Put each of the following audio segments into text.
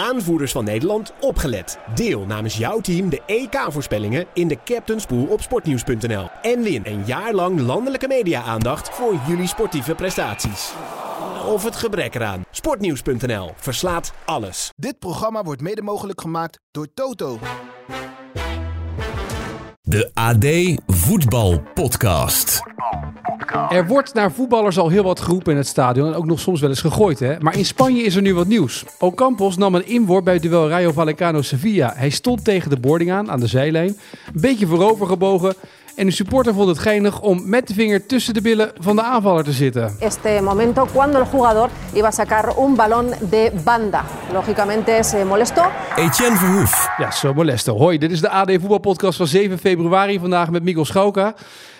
aanvoerders van Nederland, opgelet. Deel namens jouw team de EK-voorspellingen in de Captain's Pool op sportnieuws.nl. En win een jaar lang landelijke media-aandacht voor jullie sportieve prestaties. Of het gebrek eraan. Sportnieuws.nl verslaat alles. Dit programma wordt mede mogelijk gemaakt door Toto. De AD Voetbal Podcast. Er wordt naar voetballers al heel wat geroepen in het stadion en ook nog soms wel eens gegooid. Hè? Maar in Spanje is er nu wat nieuws. Ocampos nam een inworp bij het duel Rayo Vallecano-Sevilla. Hij stond tegen de boarding aan, aan de zijlijn. Een beetje voorover gebogen. En de supporter vond het geinig om met de vinger tussen de billen van de aanvaller te zitten. este momento cuando el jugador iba a sacar un balón de banda. Lógicamente se molestó. Etienne Verhoef. Ja, zo molesto. Hoi, dit is de AD Voetbalpodcast van 7 februari. Vandaag met Mikkel Schauka.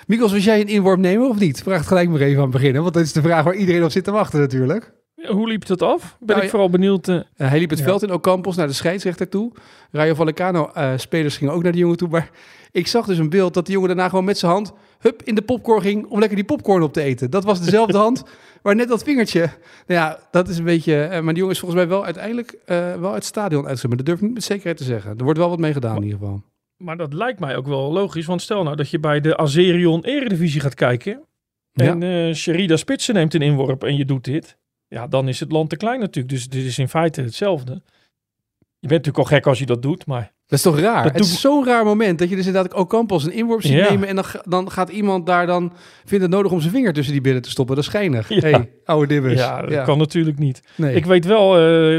Mikkel, was jij een inworp nemen of niet? Vraag het gelijk maar even aan het beginnen. Want dat is de vraag waar iedereen op zit te wachten natuurlijk. Ja, hoe liep dat af? Ben Nou, ik vooral benieuwd. eh, Uh, hij liep het Ja. veld in Ocampos naar de scheidsrechter toe. Rayo Vallecano eh, spelers gingen ook naar die jongen toe. Maar ik zag dus een beeld dat die jongen daarna gewoon met zijn hand... hup, in de popcorn ging om lekker die popcorn op te eten. Dat was dezelfde hand waar net dat vingertje... Nou ja, dat is een beetje... eh, maar die jongen is volgens mij wel uiteindelijk eh, wel uit het stadion uitgezet. Maar dat durf ik niet met zekerheid te zeggen. Er wordt wel wat mee gedaan in ieder geval. maar dat lijkt mij ook wel logisch. Want stel nou dat je bij de Azerion Eredivisie gaat kijken. En eh Sherida Spitsen neemt een inworp en je doet dit. Ja, dan is het land te klein natuurlijk. Dus dit is in feite hetzelfde. Je bent natuurlijk al gek als je dat doet. Maar Dat is toch raar? Dat het is zo'n raar moment dat je dus inderdaad Ocampos een inworp ziet Ja. nemen... en dan, dan gaat iemand daar dan... vindt het nodig om zijn vinger tussen die billen te stoppen. Dat is schijnig. Ja. hey, oude dibbers. ja, dat kan natuurlijk niet. Nee. Ik weet wel,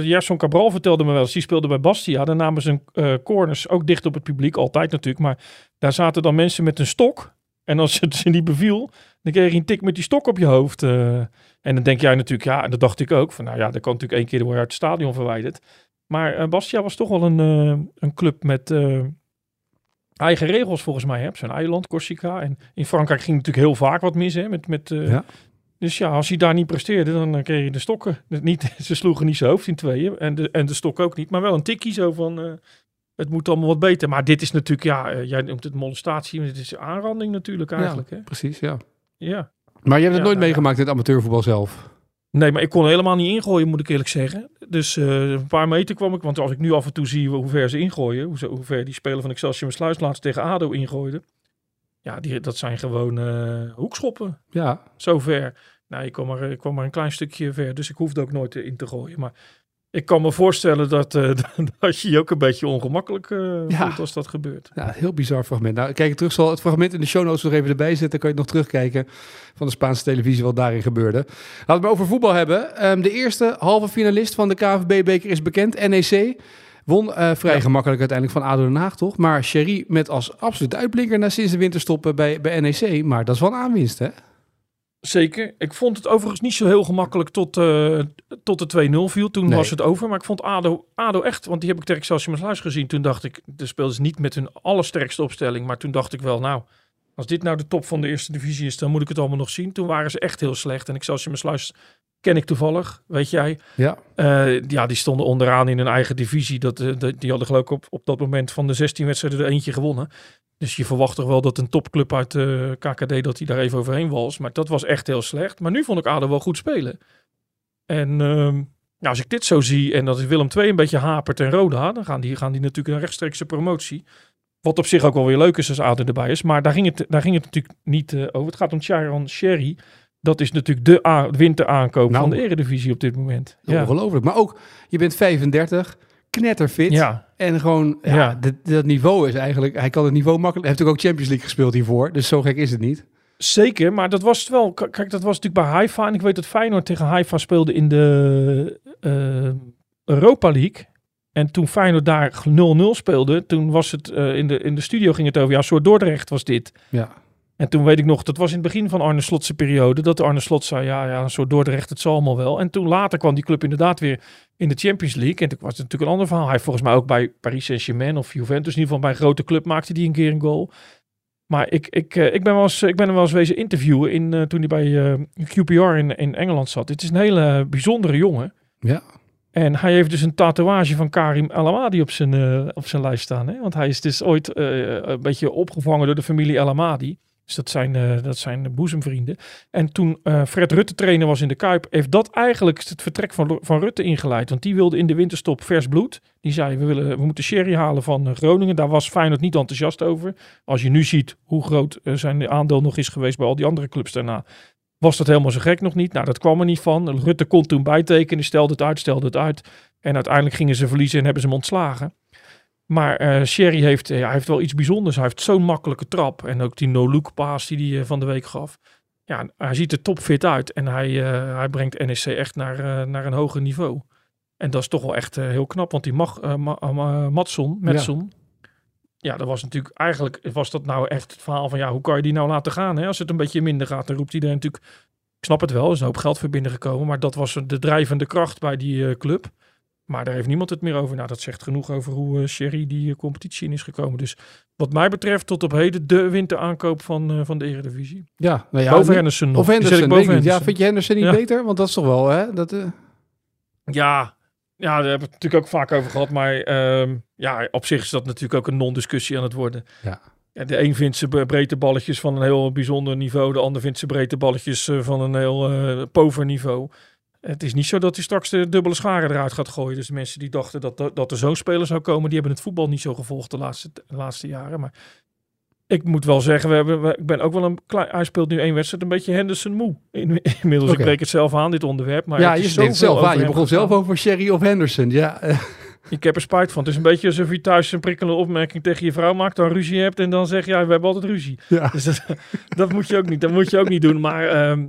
Gerson Cabral vertelde me wel eens. Die speelde bij Bastia. Daar namen ze een eh, corners ook dicht op het publiek. Altijd natuurlijk. Maar daar zaten dan mensen met een stok. En als het ze niet beviel, dan kreeg je een tik met die stok op je hoofd. eh. En dan denk jij natuurlijk, ja, en dat dacht ik ook. Van nou ja, dat kan natuurlijk één keer worden uit het stadion verwijderd. Maar eh, Bastia was toch wel een, eh, een club met eh, eigen regels volgens mij. Hè? Zo'n eiland, Corsica. En in Frankrijk ging natuurlijk heel vaak wat mis. Hè? Met, met, Ja. Dus ja, als hij daar niet presteerde, dan kreeg je de stokken. Niet, ze sloegen niet zijn hoofd in tweeën. En de, en de stok ook niet. Maar wel een tikkie zo van... het moet allemaal wat beter. Maar dit is natuurlijk, ja, jij noemt het molestatie. Maar dit is aanranding natuurlijk eigenlijk. Ja, Hè? precies, ja. Ja. Maar je hebt het nooit nou, meegemaakt in het amateurvoetbal zelf? Nee, maar ik kon helemaal niet ingooien, moet ik eerlijk zeggen. Dus eh, een paar meter kwam ik. Want als ik nu af en toe zie hoe ver ze ingooien. Hoe, hoe ver die speler van Excelsior Sluis laatst tegen ADO ingooide. Ja, die, dat zijn gewoon eh, hoekschoppen. Ja. Zo ver. Nou, ik kwam, maar, ik kwam maar een klein stukje ver. Dus ik hoefde ook nooit in te gooien. Maar ik kan me voorstellen dat, eh, dat je je ook een beetje ongemakkelijk Ja. voelt als dat gebeurt. ja, heel bizar fragment. Nou, kijk terug, zal het fragment in de show notes nog even erbij zetten. Dan kan je het nog terugkijken van de Spaanse televisie wat daarin gebeurde. Laten we het maar over voetbal hebben. Ehm, de eerste halve finalist van de KVB-beker is bekend, NEC. Won eh, vrij Ja. gemakkelijk uiteindelijk van ADO Den Haag, toch? Maar Sherry met als absoluut uitblinker na sinds de winterstop bij, bij NEC. Maar dat is wel een aanwinst, hè? Zeker. Ik vond het overigens niet zo heel gemakkelijk tot, eh, tot de 2-0 viel. Toen Nee. was het over. Maar ik vond ADO, ADO echt, want die heb ik tegen Excelsior Maasluis gezien. Toen dacht ik, de speelden ze niet met hun allersterkste opstelling. Maar toen dacht ik wel, nou, als dit nou de top van de eerste divisie is, dan moet ik het allemaal nog zien. Toen waren ze echt heel slecht. En Excelsior Maasluis ken ik toevallig, weet jij. Ja. Eh, ja, die stonden onderaan in hun eigen divisie. Dat, eh, dat- die hadden geloof ik op, op dat moment van de 16 wedstrijden er eentje gewonnen. Dus je verwacht toch wel dat een topclub uit de KKD dat hij daar even overheen was. Maar dat was echt heel slecht. Maar nu vond ik ADO wel goed spelen. En ehm, ja, als ik dit zo zie en dat Willem II een beetje hapert en Roda, dan gaan die, gaan die natuurlijk een rechtstreekse promotie. Wat op zich ook wel weer leuk is als ADO erbij is. Maar daar ging het, daar ging het natuurlijk niet eh, over. Het gaat om Charon Sherry. Dat is natuurlijk de a- winteraankoop Nou, van de Eredivisie op dit moment. Ja. Ongelooflijk. Maar ook, je bent 35, knetterfit. Ja, En gewoon, ja, Ja. dat, dat niveau is eigenlijk... Hij kan het niveau makkelijk... Hij heeft natuurlijk ook Champions League gespeeld hiervoor. Dus zo gek is het niet. zeker. Maar dat was het wel. Kijk, dat was natuurlijk bij Haifa. En ik weet dat Feyenoord tegen Haifa speelde in de eh, Europa League. En toen Feyenoord daar 0-0 speelde, toen was het eh, in, de, in de studio ging het over, ja, soort Dordrecht was dit. Ja. En toen weet ik nog, dat was in het begin van Arne Slotse periode, dat Arne Slot zei, ja, ja, een soort Dordrecht, het zal allemaal wel. En toen later kwam die club inderdaad weer in de Champions League. En toen was het natuurlijk een ander verhaal. Hij volgens mij ook bij Paris Saint-Germain of Juventus, in ieder geval bij een grote club, maakte die een keer een goal. Maar ik, ik, eh, ik, ben, wel eens, ik ben hem wel eens wezen interviewen in, eh, toen hij bij eh, QPR in, in Engeland zat. Het is een hele bijzondere jongen. Ja. En hij heeft dus een tatoeage van Karim El Amadi op zijn, eh, op zijn lijst staan. Hè? Want hij is dus ooit een beetje opgevangen door de familie El Amadi. Dus dat zijn, eh, dat zijn boezemvrienden. En toen eh, Fred Rutte trainer was in de Kuip, heeft dat eigenlijk het vertrek van, van Rutte ingeleid. Want die wilde in de winterstop vers bloed. Die zei, we, willen, we moeten sherry halen van eh, Groningen. Daar was Feyenoord niet enthousiast over. Als je nu ziet hoe groot zijn aandeel nog is geweest bij al die andere clubs daarna. Was dat helemaal zo gek nog niet? Nou, dat kwam er niet van. Rutte kon toen bijtekenen, stelde het uit, stelde het uit. En uiteindelijk gingen ze verliezen en hebben ze hem ontslagen. Maar eh Sherry heeft, eh, hij heeft wel iets bijzonders. Hij heeft zo'n makkelijke trap. En ook die no-look paas die hij eh, van de week gaf. Ja, hij ziet er topfit uit. En hij, hij brengt NEC echt naar, naar een hoger niveau. En dat is toch wel echt heel knap. Want die mag, Ma- Ma- Matson, Metson, ja. dat was natuurlijk eigenlijk, was dat nou echt het verhaal van ja, hoe kan je die nou laten gaan? Hè? Als het een beetje minder gaat, dan roept iedereen natuurlijk, ik snap het wel, er is een hoop geld voor binnengekomen. Maar dat was de drijvende kracht bij die club. Maar daar heeft niemand het meer over. Nou, dat zegt genoeg over hoe eh Sherry die eh, competitie in is gekomen. Dus wat mij betreft tot op heden de winteraankoop van, eh, van de Eredivisie. Ja, nou ja, boven Henderson nog. Of Henderson. Ja, vind je Henderson niet Ja. beter? Want dat is toch wel, hè? Dat, eh, Ja, ja, daar hebben we het natuurlijk ook vaak over gehad. Maar ehm, ja, op zich is dat natuurlijk ook een non-discussie aan het worden. Ja. Ja, de een vindt ze bre- breedte balletjes van een heel bijzonder niveau. De ander vindt ze breedte balletjes van een heel pover niveau. Het is niet zo dat hij straks de dubbele scharen eruit gaat gooien. Dus de mensen die dachten dat, dat, er zo'n speler zou komen, die hebben het voetbal niet zo gevolgd de laatste, de laatste jaren. Maar ik moet wel zeggen, we hebben, we- ik ben ook wel een klein. Hij speelt nu één wedstrijd, een beetje Henderson moe. In, inmiddels, ik breek het zelf aan, dit onderwerp. Maar ja, het je zoveel zelf aan. Je begon zelf over Sherry of Henderson. Ja, Ik heb er spijt van. Het is een beetje alsof je thuis een prikkelende opmerking tegen je vrouw maakt, dan ruzie hebt en dan zeg je, ja, we hebben altijd ruzie. ja. Dus dat, dat moet je ook niet. Dat moet je ook niet doen. Maar ehm,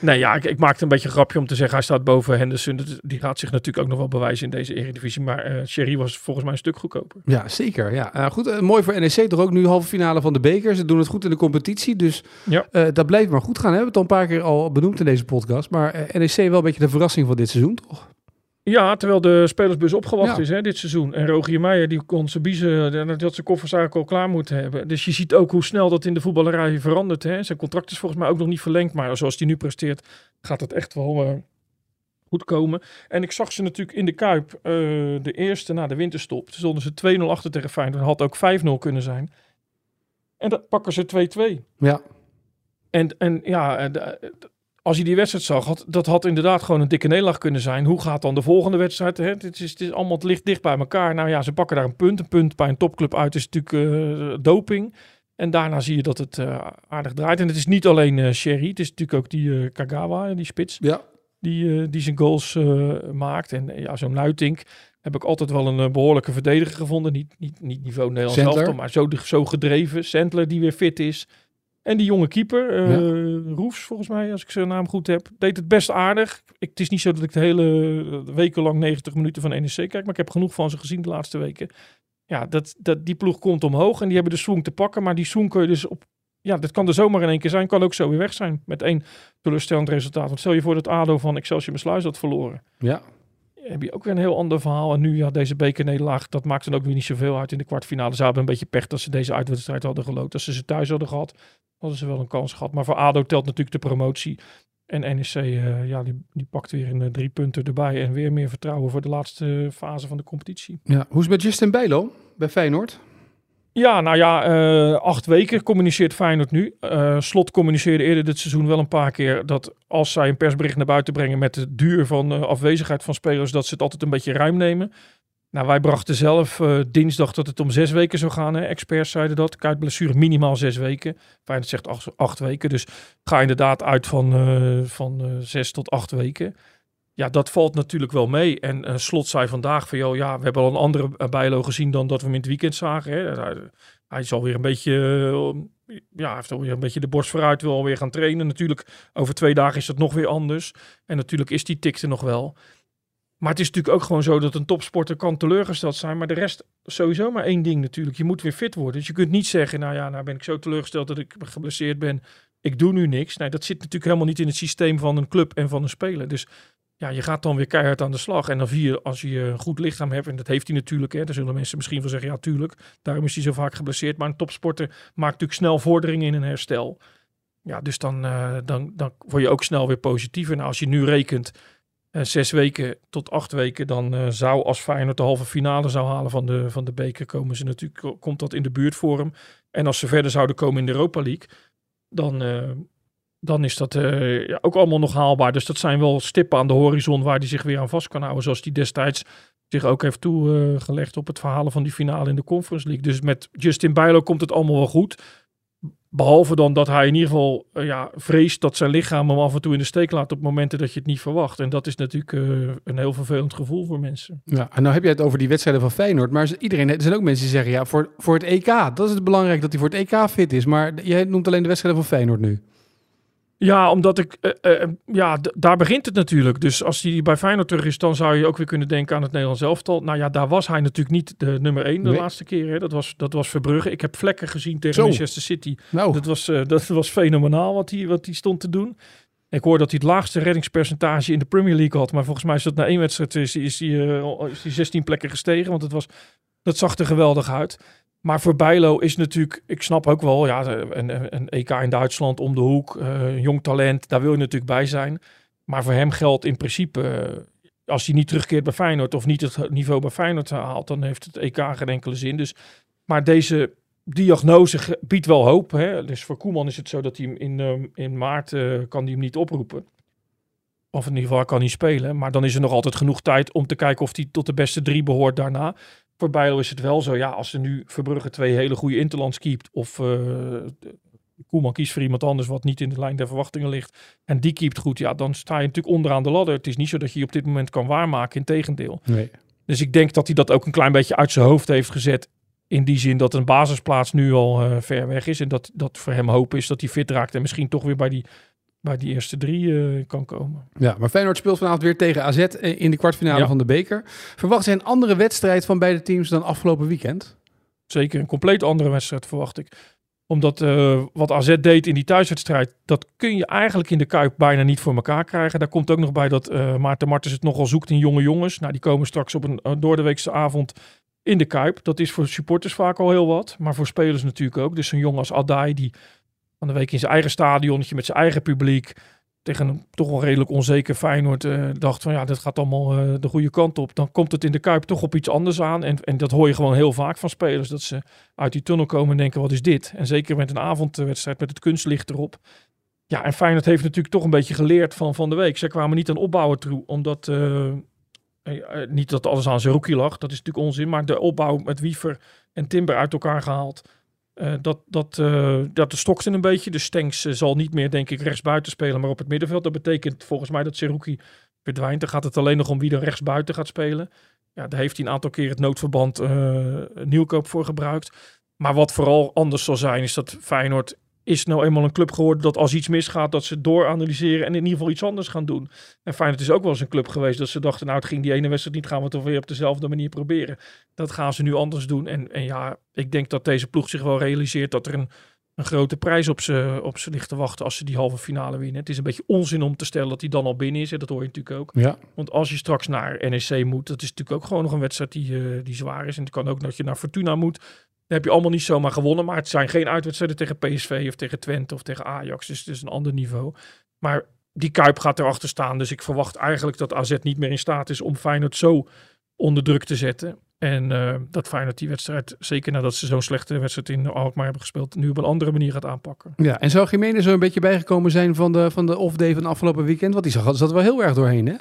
nee, ja, ik, ik maakte een beetje een grapje om te zeggen, hij staat boven Henderson. Die gaat zich natuurlijk ook nog wel bewijzen in deze Eredivisie. Maar eh Sherry was volgens mij een stuk goedkoper. Ja, zeker. Ja. Eh, goed, eh, mooi voor NEC. Toch ook nu halve finale van de beker. Ze doen het goed in de competitie. Dus Ja. dat blijft maar goed gaan. Hè? We hebben het al een paar keer al benoemd in deze podcast. Maar NEC wel een beetje de verrassing van dit seizoen, toch? Ja, terwijl de spelersbus opgewacht Ja. is hè, dit seizoen. En Rogier Meijer, die kon zijn biezen, die had zijn koffers eigenlijk al klaar moeten hebben. Dus je ziet ook hoe snel dat in de voetballerij verandert. Hè. Zijn contract is volgens mij ook nog niet verlengd. Maar zoals hij nu presteert, gaat het echt wel eh, goed komen. En ik zag ze natuurlijk in de Kuip, eh, de eerste na de winterstop. Toen stonden ze 2-0 achter tegen Feyenoord. Had ook 5-0 kunnen zijn. En dat pakken ze 2-2. Ja. En, en ja, eh, als je die wedstrijd zag, had, dat had inderdaad gewoon een dikke nederlaag kunnen zijn. Hoe gaat dan de volgende wedstrijd? Hè? Het, is, het is allemaal ligt dicht bij elkaar. Nou ja, ze pakken daar een punt. Een punt bij een topclub uit is natuurlijk eh, doping. En daarna zie je dat het eh, aardig draait. En het is niet alleen eh Sherry. Het is natuurlijk ook die Kagawa, die spits, Ja. die, die zijn goals maakt. En ja, zo'n Luitink heb ik altijd wel een eh, behoorlijke verdediger gevonden. Niet, niet, niet niveau Nederlands elftal, maar zo, zo gedreven. Sandler die weer fit is. En die jonge keeper, eh Roefs volgens mij, als ik zijn naam goed heb, deed het best aardig. Ik, het is niet zo dat ik de hele eh, weken lang 90 minuten van NEC kijk, maar ik heb genoeg van ze gezien de laatste weken. Ja, dat, dat, die ploeg komt omhoog en die hebben de swing te pakken, maar die swing kun je dus op... Ja, dat kan er zomaar in één keer zijn, kan ook zo weer weg zijn met één teleurstellend resultaat. Want stel je voor dat ADO van Excelsior Besluis had verloren Ja. Heb je ook weer een heel ander verhaal. En nu, ja, deze bekernederlaag, dat maakt dan ook weer niet zoveel uit in de kwartfinale. Ze hadden een beetje pech dat ze deze uitwedstrijd hadden geloot. Als ze ze thuis hadden gehad, hadden ze wel een kans gehad. Maar voor ADO telt natuurlijk de promotie. En NEC, eh, ja, die, die pakt weer een eh, drie punten erbij. En weer meer vertrouwen voor de laatste eh, fase van de competitie. ja. Hoe is het met Justin Bijlo bij Feyenoord? Ja, nou ja, eh, acht weken communiceert Feyenoord nu. Eh, Slot communiceerde eerder dit seizoen wel een paar keer dat als zij een persbericht naar buiten brengen met de duur van eh, afwezigheid van spelers, dat ze het altijd een beetje ruim nemen. Nou, wij brachten zelf dinsdag dat het om zes weken zou gaan. Experts zeiden dat. Kuitblessure minimaal zes weken. Feyenoord zegt acht, acht weken. Dus ga inderdaad uit van, van zes tot acht weken. Ja, dat valt natuurlijk wel mee. En eh, Slot zei vandaag van, joh, ja, we hebben al een andere bijlo gezien dan dat we hem in het weekend zagen. Hè. Hij, is alweer een beetje, eh, ja, heeft alweer een beetje de borst vooruit, wil alweer gaan trainen. Natuurlijk, over twee dagen is dat nog weer anders. En natuurlijk is die tikte nog wel. Maar het is natuurlijk ook gewoon zo dat een topsporter kan teleurgesteld zijn. Maar de rest sowieso maar één ding natuurlijk. Je moet weer fit worden. Dus je kunt niet zeggen, nou ja, nou ben ik zo teleurgesteld dat ik geblesseerd ben. Ik doe nu niks. Nee, dat zit natuurlijk helemaal niet in het systeem van een club en van een speler. Dus ja, je gaat dan weer keihard aan de slag. En dan als je een goed lichaam hebt, en dat heeft hij natuurlijk. Hè, dan zullen mensen misschien wel zeggen, ja tuurlijk. Daarom is hij zo vaak geblesseerd. Maar een topsporter maakt natuurlijk snel vorderingen in een herstel. Ja, dus dan, eh, dan, dan word je ook snel weer positiever. Nou, als je nu rekent eh, zes weken tot acht weken, dan eh, zou als Feyenoord de halve finale zou halen van de, van de beker, komen ze natuurlijk, komt dat in de buurt voor hem. En als ze verder zouden komen in de Europa League, dan, dan is dat eh, ja, ook allemaal nog haalbaar. Dus dat zijn wel stippen aan de horizon waar hij zich weer aan vast kan houden. Zoals hij destijds zich ook heeft toegelegd op het verhalen van die finale in de Conference League. Dus met Justin Bijlo komt het allemaal wel goed. Behalve dan dat hij in ieder geval eh, ja, vreest dat zijn lichaam hem af en toe in de steek laat op momenten dat je het niet verwacht. En dat is natuurlijk eh, een heel vervelend gevoel voor mensen. Ja, en nou heb je het over die wedstrijden van Feyenoord. Maar iedereen, er zijn ook mensen die zeggen, ja, voor, voor het EK, dat is het belangrijk dat hij voor het EK fit is. Maar jij noemt alleen de wedstrijden van Feyenoord nu. Ja, omdat ik, eh, eh, ja, d- daar begint het natuurlijk. Dus als hij bij Feyenoord terug is, dan zou je ook weer kunnen denken aan het Nederlands elftal. Nou ja, daar was hij natuurlijk niet de nummer één de Nee. laatste keer. Hè. Dat, was, dat was Verbrugge. Ik heb vlekken gezien tegen Zo. Manchester City. Nou, Dat was, eh, dat was fenomenaal wat hij, wat hij stond te doen. Ik hoor dat hij het laagste reddingspercentage in de Premier League had. Maar volgens mij is dat na één wedstrijd is, is, hij, eh, is hij 16 plekken gestegen. Want het was, dat zag er geweldig uit. Maar voor Bijlo is natuurlijk, ik snap ook wel, ja, een, een- EK in Duitsland om de hoek, eh, jong talent, daar wil je natuurlijk bij zijn. Maar voor hem geldt in principe, eh, als hij niet terugkeert bij Feyenoord of niet het niveau bij Feyenoord haalt, dan heeft het EK geen enkele zin. Dus, maar deze diagnose biedt wel hoop. Hè? Dus voor Koeman is het zo dat hij hem in, ehm, in maart eh, kan hij hem niet oproepen. Of in ieder geval kan hij spelen. Maar dan is er nog altijd genoeg tijd om te kijken of hij tot de beste drie behoort daarna. Voor Bijlo is het wel zo, ja, als er nu Verbrugge twee hele goede interlands keept, of eh, Koeman kiest voor iemand anders wat niet in de lijn der verwachtingen ligt, en die keept goed, ja, dan sta je natuurlijk onderaan de ladder. Het is niet zo dat je je op dit moment kan waarmaken, in tegendeel. nee. Dus ik denk dat hij dat ook een klein beetje uit zijn hoofd heeft gezet. In die zin dat een basisplaats nu al eh, ver weg is. En dat, dat voor hem hoop is dat hij fit raakt. En misschien toch weer bij die, bij die eerste drie eh, kan komen. Ja, maar Feyenoord speelt vanavond weer tegen AZ in de kwartfinale Ja. van de beker. Verwacht jij een andere wedstrijd van beide teams dan afgelopen weekend? Zeker een compleet andere wedstrijd verwacht ik. Omdat eh, wat AZ deed in die thuiswedstrijd, dat kun je eigenlijk in de Kuip bijna niet voor elkaar krijgen. Daar komt ook nog bij dat eh, Maarten Martens het nogal zoekt in jonge jongens. Nou, die komen straks op een doordeweekse avond in de Kuip. Dat is voor supporters vaak al heel wat, maar voor spelers natuurlijk ook. Dus een jongen als Adai, die van de week in zijn eigen stadionnetje met zijn eigen publiek tegen een toch wel redelijk onzeker Feyenoord eh, dacht van ja, dit gaat allemaal eh, de goede kant op. Dan komt het in de Kuip toch op iets anders aan. En, en dat hoor je gewoon heel vaak van spelers. Dat ze uit die tunnel komen en denken, wat is dit? En zeker met een avondwedstrijd met het kunstlicht erop. Ja, en Feyenoord heeft natuurlijk toch een beetje geleerd van, van de week. Ze kwamen niet aan opbouwen toe, omdat... eh, niet dat alles aan zijn rookie lag, dat is natuurlijk onzin. Maar de opbouw met Wiever en Timber uit elkaar gehaald. Eh, dat, dat, eh, dat stokte een beetje. Dus Stenks eh, zal niet meer, denk ik, rechtsbuiten spelen, maar op het middenveld. Dat betekent volgens mij dat Seruki verdwijnt. Dan gaat het alleen nog om wie er rechtsbuiten gaat spelen. Ja, daar heeft hij een aantal keer het noodverband nieuwkoop voor gebruikt. Maar wat vooral anders zal zijn, is dat Feyenoord is nou eenmaal een club geworden dat als iets misgaat, dat ze dooranalyseren en in ieder geval iets anders gaan doen. En Feyenoord is ook wel eens een club geweest dat ze dachten, nou het ging die ene wedstrijd niet, gaan we het toch weer op dezelfde manier proberen. Dat gaan ze nu anders doen. En, en ja, ik denk dat deze ploeg zich wel realiseert dat er een, een grote prijs op ze, op ze ligt te wachten als ze die halve finale winnen. Het is een beetje onzin om te stellen dat die dan al binnen is. Hè. Dat hoor je natuurlijk ook. Ja. Want als je straks naar NEC moet, dat is natuurlijk ook gewoon nog een wedstrijd die, eh, die zwaar is. En het kan ook dat je naar Fortuna moet. Dan heb je allemaal niet zomaar gewonnen. Maar het zijn geen uitwedstrijden tegen PSV of tegen Twente of tegen Ajax. Dus het is een ander niveau. Maar die Kuip gaat erachter staan. Dus ik verwacht eigenlijk dat AZ niet meer in staat is om Feyenoord zo onder druk te zetten. En eh, dat Feyenoord die wedstrijd, zeker nadat ze zo'n slechte wedstrijd in Alkmaar hebben gespeeld, nu op een andere manier gaat aanpakken. ja. En zou Jiménez zo een beetje bijgekomen zijn van de, van de off-day van afgelopen weekend? Want die zag, zat er wel heel erg doorheen, hè?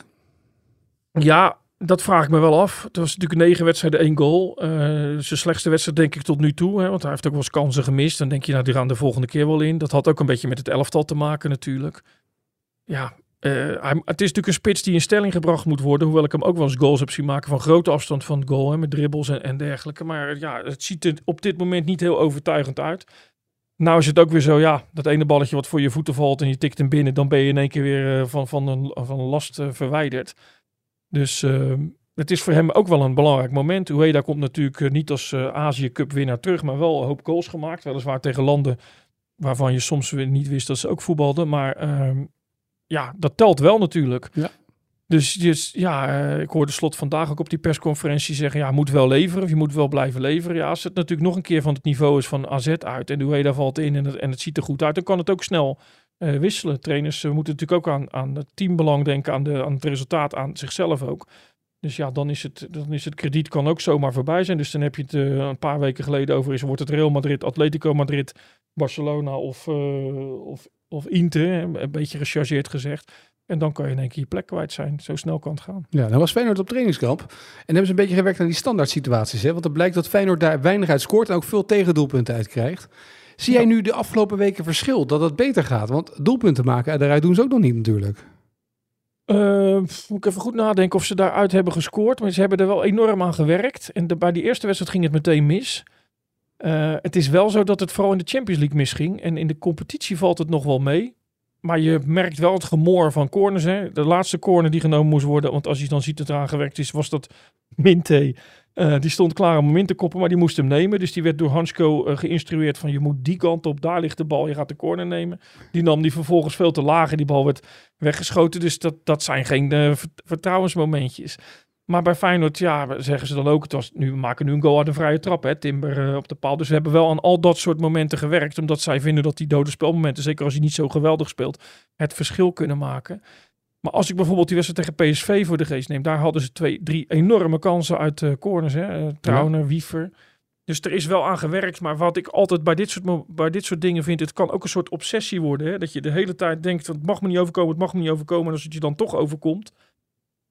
Ja, dat vraag ik me wel af. Het was natuurlijk negen wedstrijden, één goal. Eh, zijn slechtste wedstrijd denk ik tot nu toe. Hè, want hij heeft ook wel eens kansen gemist. Dan denk je, nou, die gaan de volgende keer wel in. Dat had ook een beetje met het elftal te maken natuurlijk. Ja, eh, het is natuurlijk een spits die in stelling gebracht moet worden. Hoewel ik hem ook wel eens goals heb zien maken van grote afstand van het goal. Hè, met dribbles en, dergelijke. Maar ja, het ziet er op dit moment niet heel overtuigend uit. Nou is het ook weer zo, ja, dat ene balletje wat voor je voeten valt en je tikt hem binnen. Dan ben je in één keer weer eh, van, van, een, van last verwijderd. Dus uh, het is voor hem ook wel een belangrijk moment. Ueda komt natuurlijk uh, niet als uh, Azië Cup winnaar terug, maar wel een hoop goals gemaakt. Weliswaar tegen landen waarvan je soms weer niet wist dat ze ook voetbalden. Maar uh, ja, dat telt wel natuurlijk. Ja. Dus, dus ja, eh, ik hoorde Slot vandaag ook op die persconferentie zeggen... ja, moet wel leveren of je moet wel blijven leveren. Ja, als het natuurlijk nog een keer van het niveau is van AZ uit... en Ueda valt in en het, en het ziet er goed uit... dan kan het ook snel uh, wisselen. Trainers uh, moeten natuurlijk ook aan, aan het teambelang denken, aan, de, aan het resultaat, aan zichzelf ook. Dus ja, dan is, het, dan is het krediet kan ook zomaar voorbij zijn. Dus dan heb je het eh, een paar weken geleden over is, wordt het Real Madrid, Atletico Madrid, Barcelona of, of, of Inter, een beetje gechargeerd gezegd. En dan kan je in één keer je plek kwijt zijn. Zo snel kan het gaan. Ja, dan was Feyenoord op trainingskamp. En hebben ze een beetje gewerkt aan die standaard situaties. Hè? Want het blijkt dat Feyenoord daar weinig uit scoort en ook veel tegendoelpunten uit krijgt. Zie jij nu de afgelopen weken verschil dat het beter gaat? Want doelpunten maken, daaruit doen ze ook nog niet natuurlijk. Uh, moet ik even goed nadenken of ze daaruit hebben gescoord. Maar ze hebben er wel enorm aan gewerkt. En de, bij die eerste wedstrijd ging het meteen mis. Uh, het is wel zo dat het vooral in de Champions League misging. En in de competitie valt het nog wel mee. Maar je merkt wel het gemoor van corners. Hè? De laatste corner die genomen moest worden. Want als je dan ziet dat er aan gewerkt is, was dat Minte. Uh, die stond klaar om hem in te koppen, maar die moest hem nemen. Dus die werd door Hansko uh, geïnstrueerd van je moet die kant op, daar ligt de bal, je gaat de corner nemen. Die nam die vervolgens veel te laag en die bal werd weggeschoten. Dus dat, dat zijn geen uh, vertrouwensmomentjes. Maar bij Feyenoord, ja, zeggen ze dan ook, het was, nu, we maken nu een goal uit een vrije trap, hè, Timber op de paal. Dus we hebben wel aan al dat soort momenten gewerkt, omdat zij vinden dat die dode spelmomenten, zeker als je niet zo geweldig speelt, het verschil kunnen maken. Maar als ik bijvoorbeeld die wedstrijd tegen PSV voor de geest neem, daar hadden ze twee, drie enorme kansen uit uh, corners. Hè? Uh, Trauner, ja. Wiever. Dus er is wel aan gewerkt. Maar wat ik altijd bij dit soort, bij dit soort dingen vind, het kan ook een soort obsessie worden. Hè? Dat je de hele tijd denkt, het mag me niet overkomen, het mag me niet overkomen. En als het je dan toch overkomt,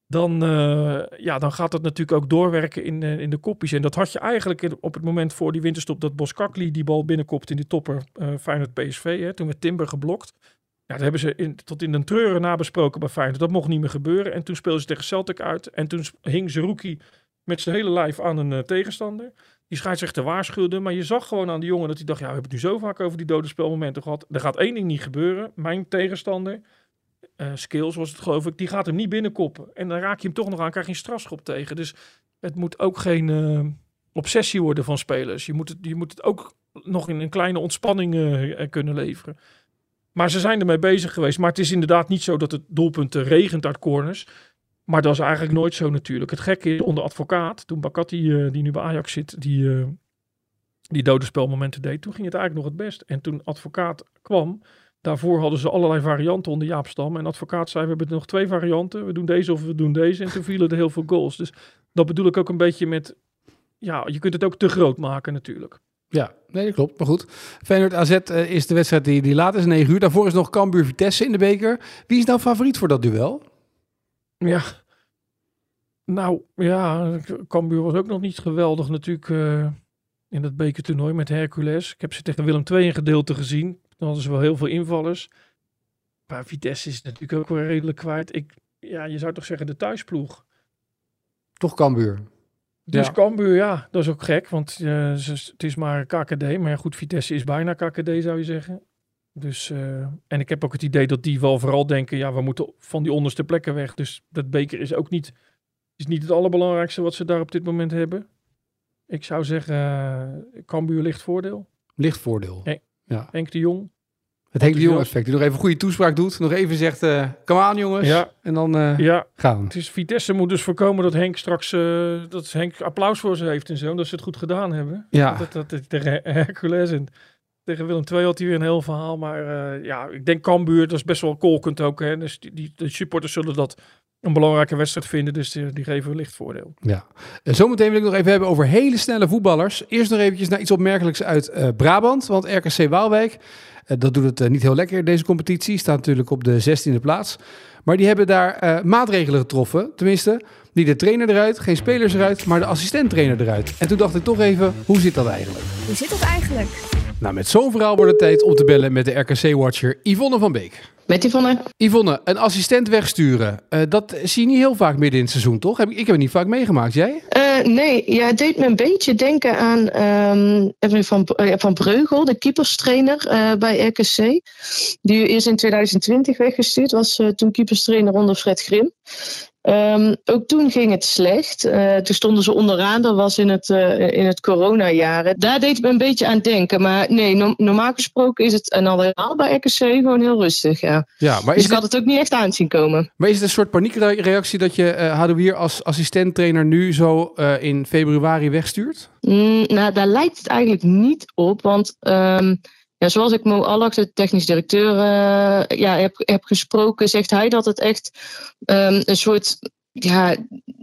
dan, uh, ja, dan gaat dat natuurlijk ook doorwerken in, in de kopjes. En dat had je eigenlijk op het moment voor die winterstop dat Boskakli die bal binnenkopt in die topper Feyenoord PSV. Hè? Toen werd Timber geblokt. Ja, dat hebben ze in, tot in de treuren nabesproken bij Feyenoord. Dat mocht niet meer gebeuren. En toen speelden ze tegen Celtic uit. En toen hing Zerouki met zijn hele lijf aan een uh, tegenstander. Die scheidsrechter waarschuwde. Maar je zag gewoon aan die jongen dat hij dacht... Ja, we hebben het nu zo vaak over die dode spelmomenten gehad. Er gaat één ding niet gebeuren. Mijn tegenstander, uh, Skills was het geloof ik... die gaat hem niet binnenkoppen. En dan raak je hem toch nog aan, krijg je een strafschop tegen. Dus het moet ook geen uh, obsessie worden van spelers. Je moet het, je moet het ook nog in een kleine ontspanning kunnen leveren. Maar ze zijn ermee bezig geweest. Maar het is inderdaad niet zo dat het doelpunten regent uit corners. Maar dat is eigenlijk nooit zo natuurlijk. Het gekke is onder advocaat, toen Bakati, uh, die nu bij Ajax zit, die, uh, die dode spelmomenten deed, toen ging het eigenlijk nog het best. En toen advocaat kwam, daarvoor hadden ze allerlei varianten onder Jaap Stam. En advocaat zei, we hebben nog twee varianten. We doen deze of we doen deze. En toen vielen er heel veel goals. Dus dat bedoel ik ook een beetje met, ja, je kunt het ook te groot maken natuurlijk. Ja, nee, dat klopt. Maar goed. Feyenoord AZ uh, is de wedstrijd die, die laat is, 9 uur. Daarvoor is nog Cambuur Vitesse in de beker. Wie is nou favoriet voor dat duel? Ja, nou ja, Cambuur was ook nog niet geweldig natuurlijk uh, in dat bekertoernooi met Hercules. Ik heb ze tegen Willem II in gedeelte gezien. Dan hadden ze wel heel veel invallers. Maar Vitesse is natuurlijk ook wel redelijk kwijt. Ik, ja, je zou toch zeggen de thuisploeg. Toch Cambuur? Dus ja. Cambuur, ja, dat is ook gek, want uh, het is maar KKD. Maar ja, goed, Vitesse is bijna KKD, zou je zeggen. Dus, uh, en ik heb ook het idee dat die wel vooral denken, ja, we moeten van die onderste plekken weg. Dus dat beker is ook niet, is niet het allerbelangrijkste wat ze daar op dit moment hebben. Ik zou zeggen, uh, Cambuur ligt voordeel. Licht voordeel. Ja. Henk de Jong. Het Henk de Jong effect. Die nog even een goede toespraak doet. Nog even zegt, uh, kom aan jongens. Ja. En dan uh, ja. gaan we. Het is, Vitesse moet dus voorkomen dat Henk straks uh, dat Henk applaus voor ze heeft en zo. Dat ze het goed gedaan hebben. Ja. Dat, dat, dat, tegen Hercules en tegen Willem II had hij weer een heel verhaal. Maar ja, ik denk Cambuur, dat is best wel kolkend ook. Hè. Dus die, die, de supporters zullen dat een belangrijke wedstrijd vinden. Dus die, die geven wellicht voordeel. Ja. En zometeen wil ik nog even hebben over hele snelle voetballers. Eerst nog eventjes naar iets opmerkelijks uit uh, Brabant. Want RKC Waalwijk, uh, dat doet het uh, niet heel lekker deze competitie. Staat natuurlijk op de 16e plaats. Maar die hebben daar maatregelen getroffen. Tenminste, niet de trainer eruit, geen spelers eruit, maar de assistent-trainer eruit. En toen dacht ik toch even, hoe zit dat eigenlijk? Hoe zit dat eigenlijk? Nou, met zo'n verhaal wordt het tijd om te bellen met de RKC-watcher Yvonne van Beek. Met Yvonne. Yvonne, een assistent wegsturen. Uh, dat zie je niet heel vaak midden in het seizoen, toch? Heb ik, ik heb het niet vaak meegemaakt. Jij? Uh, nee, ja, het deed me een beetje denken aan um, van, uh, van Breugel, de keeperstrainer bij RKC. Die is in 2020 weggestuurd, was toen keeperstrainer onder Fred Grim. Um, ook toen ging het slecht. Uh, toen stonden ze onderaan. Dat was in het, uh, in het coronajaren. Daar deed het me een beetje aan denken. Maar nee, no normaal gesproken is het en al helemaal bij RKC gewoon heel rustig. Ja. Ja, maar dus ik had het ook niet echt aanzien komen. Maar is het een soort paniekreactie dat je uh, Hadouier als assistenttrainer nu zo in februari wegstuurt? Mm, nou, daar lijkt het eigenlijk niet op. Want... Um, zoals ik Mo Allach, de technisch directeur, uh, ja, heb, heb gesproken, zegt hij dat het echt um, een soort ja,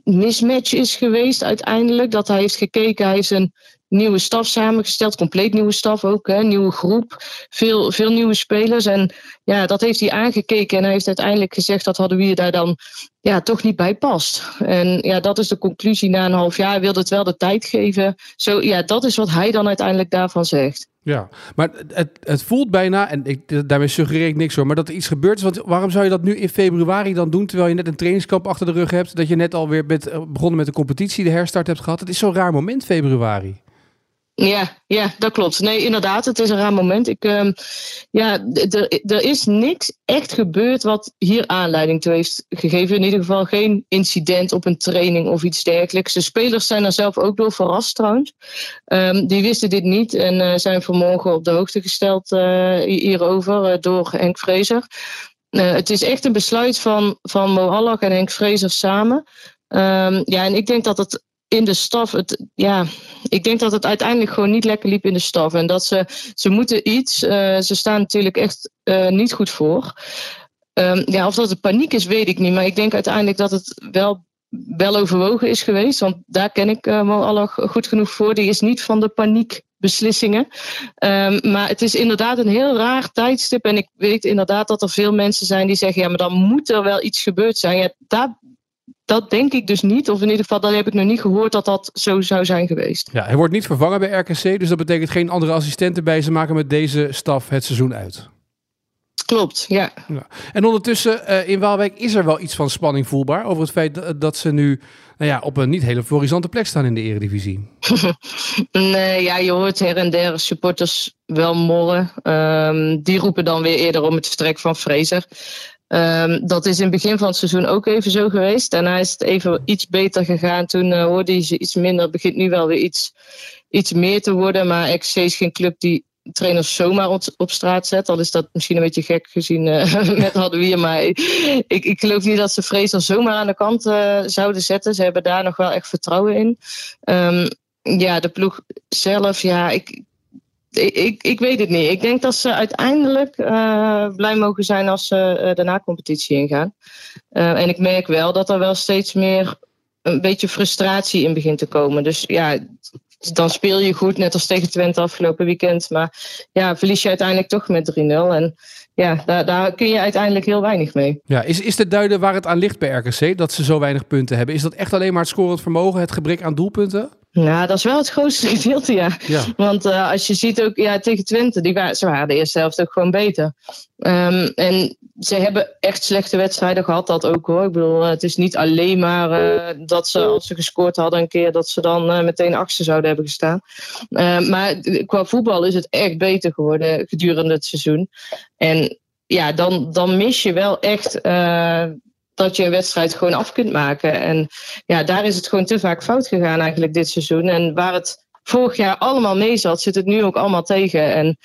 mismatch is geweest uiteindelijk. Dat hij heeft gekeken, hij heeft een nieuwe staf samengesteld, compleet nieuwe staf ook, hè, nieuwe groep, veel, veel nieuwe spelers. En ja, dat heeft hij aangekeken en hij heeft uiteindelijk gezegd dat hadden we daar dan ja, toch niet bij past. En ja, dat is de conclusie na een half jaar. Hij wilde het wel de tijd geven. Zo, ja, dat is wat hij dan uiteindelijk daarvan zegt. Ja, maar het, het voelt bijna, en ik, daarmee suggereer ik niks hoor, maar dat er iets gebeurd is. Want waarom zou je dat nu in februari dan doen, terwijl je net een trainingskamp achter de rug hebt, dat je net alweer bent eh, begonnen met de competitie, de herstart hebt gehad? Het is zo'n raar moment, februari. Ja, ja, dat klopt. Nee, inderdaad, het is een raar moment. Ik, uh, ja, er is niks echt gebeurd wat hier aanleiding toe heeft gegeven. In ieder geval geen incident op een training of iets dergelijks. De spelers zijn er zelf ook door verrast trouwens. Um, die wisten dit niet en uh, zijn vanmorgen op de hoogte gesteld uh, hierover door Henk Vrezer. het is echt een besluit van, van Mo en Henk Vrezer samen. Um, ja, en ik denk dat het in de staf, het, ja, ik denk dat het uiteindelijk gewoon niet lekker liep in de staf. En dat ze, ze moeten iets, uh, ze staan natuurlijk echt uh, niet goed voor. Um, ja, of dat het paniek is, weet ik niet. Maar ik denk uiteindelijk dat het wel, wel overwogen is geweest. Want daar ken ik uh, Mo goed genoeg voor. Die is niet van de paniekbeslissingen. Um, maar het is inderdaad een heel raar tijdstip. En ik weet inderdaad dat er veel mensen zijn die zeggen: ja, maar dan moet er wel iets gebeurd zijn. Ja, daar dat denk ik dus niet. Of in ieder geval, dat heb ik nog niet gehoord dat dat zo zou zijn geweest. Ja, hij wordt niet vervangen bij RKC. Dus dat betekent geen andere assistenten bij. Ze maken met deze staf het seizoen uit. Klopt, ja. ja. En ondertussen uh, in Waalwijk is er wel iets van spanning voelbaar. Over het feit dat, ze nu nou ja, op een niet hele florisante plek staan in de eredivisie. nee, ja, je hoort her en der supporters wel morren. Um, die roepen dan weer eerder om het vertrek van Fraser. Um, dat is in het begin van het seizoen ook even zo geweest. Daarna is het even iets beter gegaan. Toen uh, hoorde je iets minder. Begint nu wel weer iets, iets meer te worden. Maar XC is geen club die trainers zomaar op, straat zet. Al is dat misschien een beetje gek gezien uh, met hier. Maar ik, ik geloof niet dat ze Fraser zomaar aan de kant uh, zouden zetten. Ze hebben daar nog wel echt vertrouwen in. Um, ja, de ploeg zelf, ja, ik, ik, ik weet het niet. Ik denk dat ze uiteindelijk uh, blij mogen zijn als ze uh, de na-competitie ingaan. Uh, en ik merk wel dat er wel steeds meer een beetje frustratie in begint te komen. Dus ja, dan speel je goed, net als tegen Twente afgelopen weekend. Maar ja, verlies je uiteindelijk toch met 3-0. En ja, daar, daar kun je uiteindelijk heel weinig mee. Ja, is, is te duiden waar het aan ligt bij RKC, dat ze zo weinig punten hebben? Is dat echt alleen maar het scorend vermogen, het gebrek aan doelpunten? Nou, dat is wel het grootste gedeelte, ja. ja. Want uh, als je ziet ook, ja, tegen Twente, die waren, ze waren de eerste helft ook gewoon beter. Um, en ze hebben echt slechte wedstrijden gehad, dat ook hoor. Ik bedoel, het is niet alleen maar uh, dat ze, als ze gescoord hadden een keer, dat ze dan uh, meteen achter zouden hebben gestaan. Uh, maar qua voetbal is het echt beter geworden gedurende het seizoen. En ja, dan, dan mis je wel echt dat je een wedstrijd gewoon af kunt maken. En ja, daar is het gewoon te vaak fout gegaan eigenlijk dit seizoen. En waar het vorig jaar allemaal mee zat, zit het nu ook allemaal tegen. En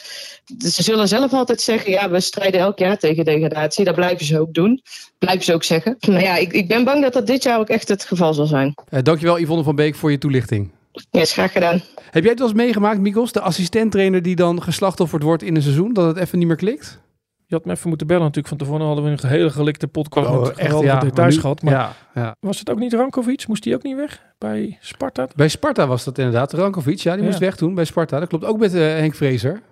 ze zullen zelf altijd zeggen, ja, we strijden elk jaar tegen degradatie. Dat blijven ze ook doen. Blijven ze ook zeggen. Maar ja, ik, ik ben bang dat dat dit jaar ook echt het geval zal zijn. Uh, dankjewel Yvonne van Beek voor je toelichting. Ja, is graag gedaan. Heb jij het wel eens meegemaakt, Mikos, de assistenttrainer die dan geslachtofferd wordt in een seizoen, dat het even niet meer klikt? Je had me even moeten bellen natuurlijk. Van tevoren hadden we een hele gelikte podcast oh, met echt ja, details nu, gehad. Maar ja, ja. was het ook niet Rankovic? Moest die ook niet weg bij Sparta? Bij Sparta was dat inderdaad. Rankovic, ja, die moest weg toen bij Sparta. Dat klopt ook met uh, Henk Vrezer.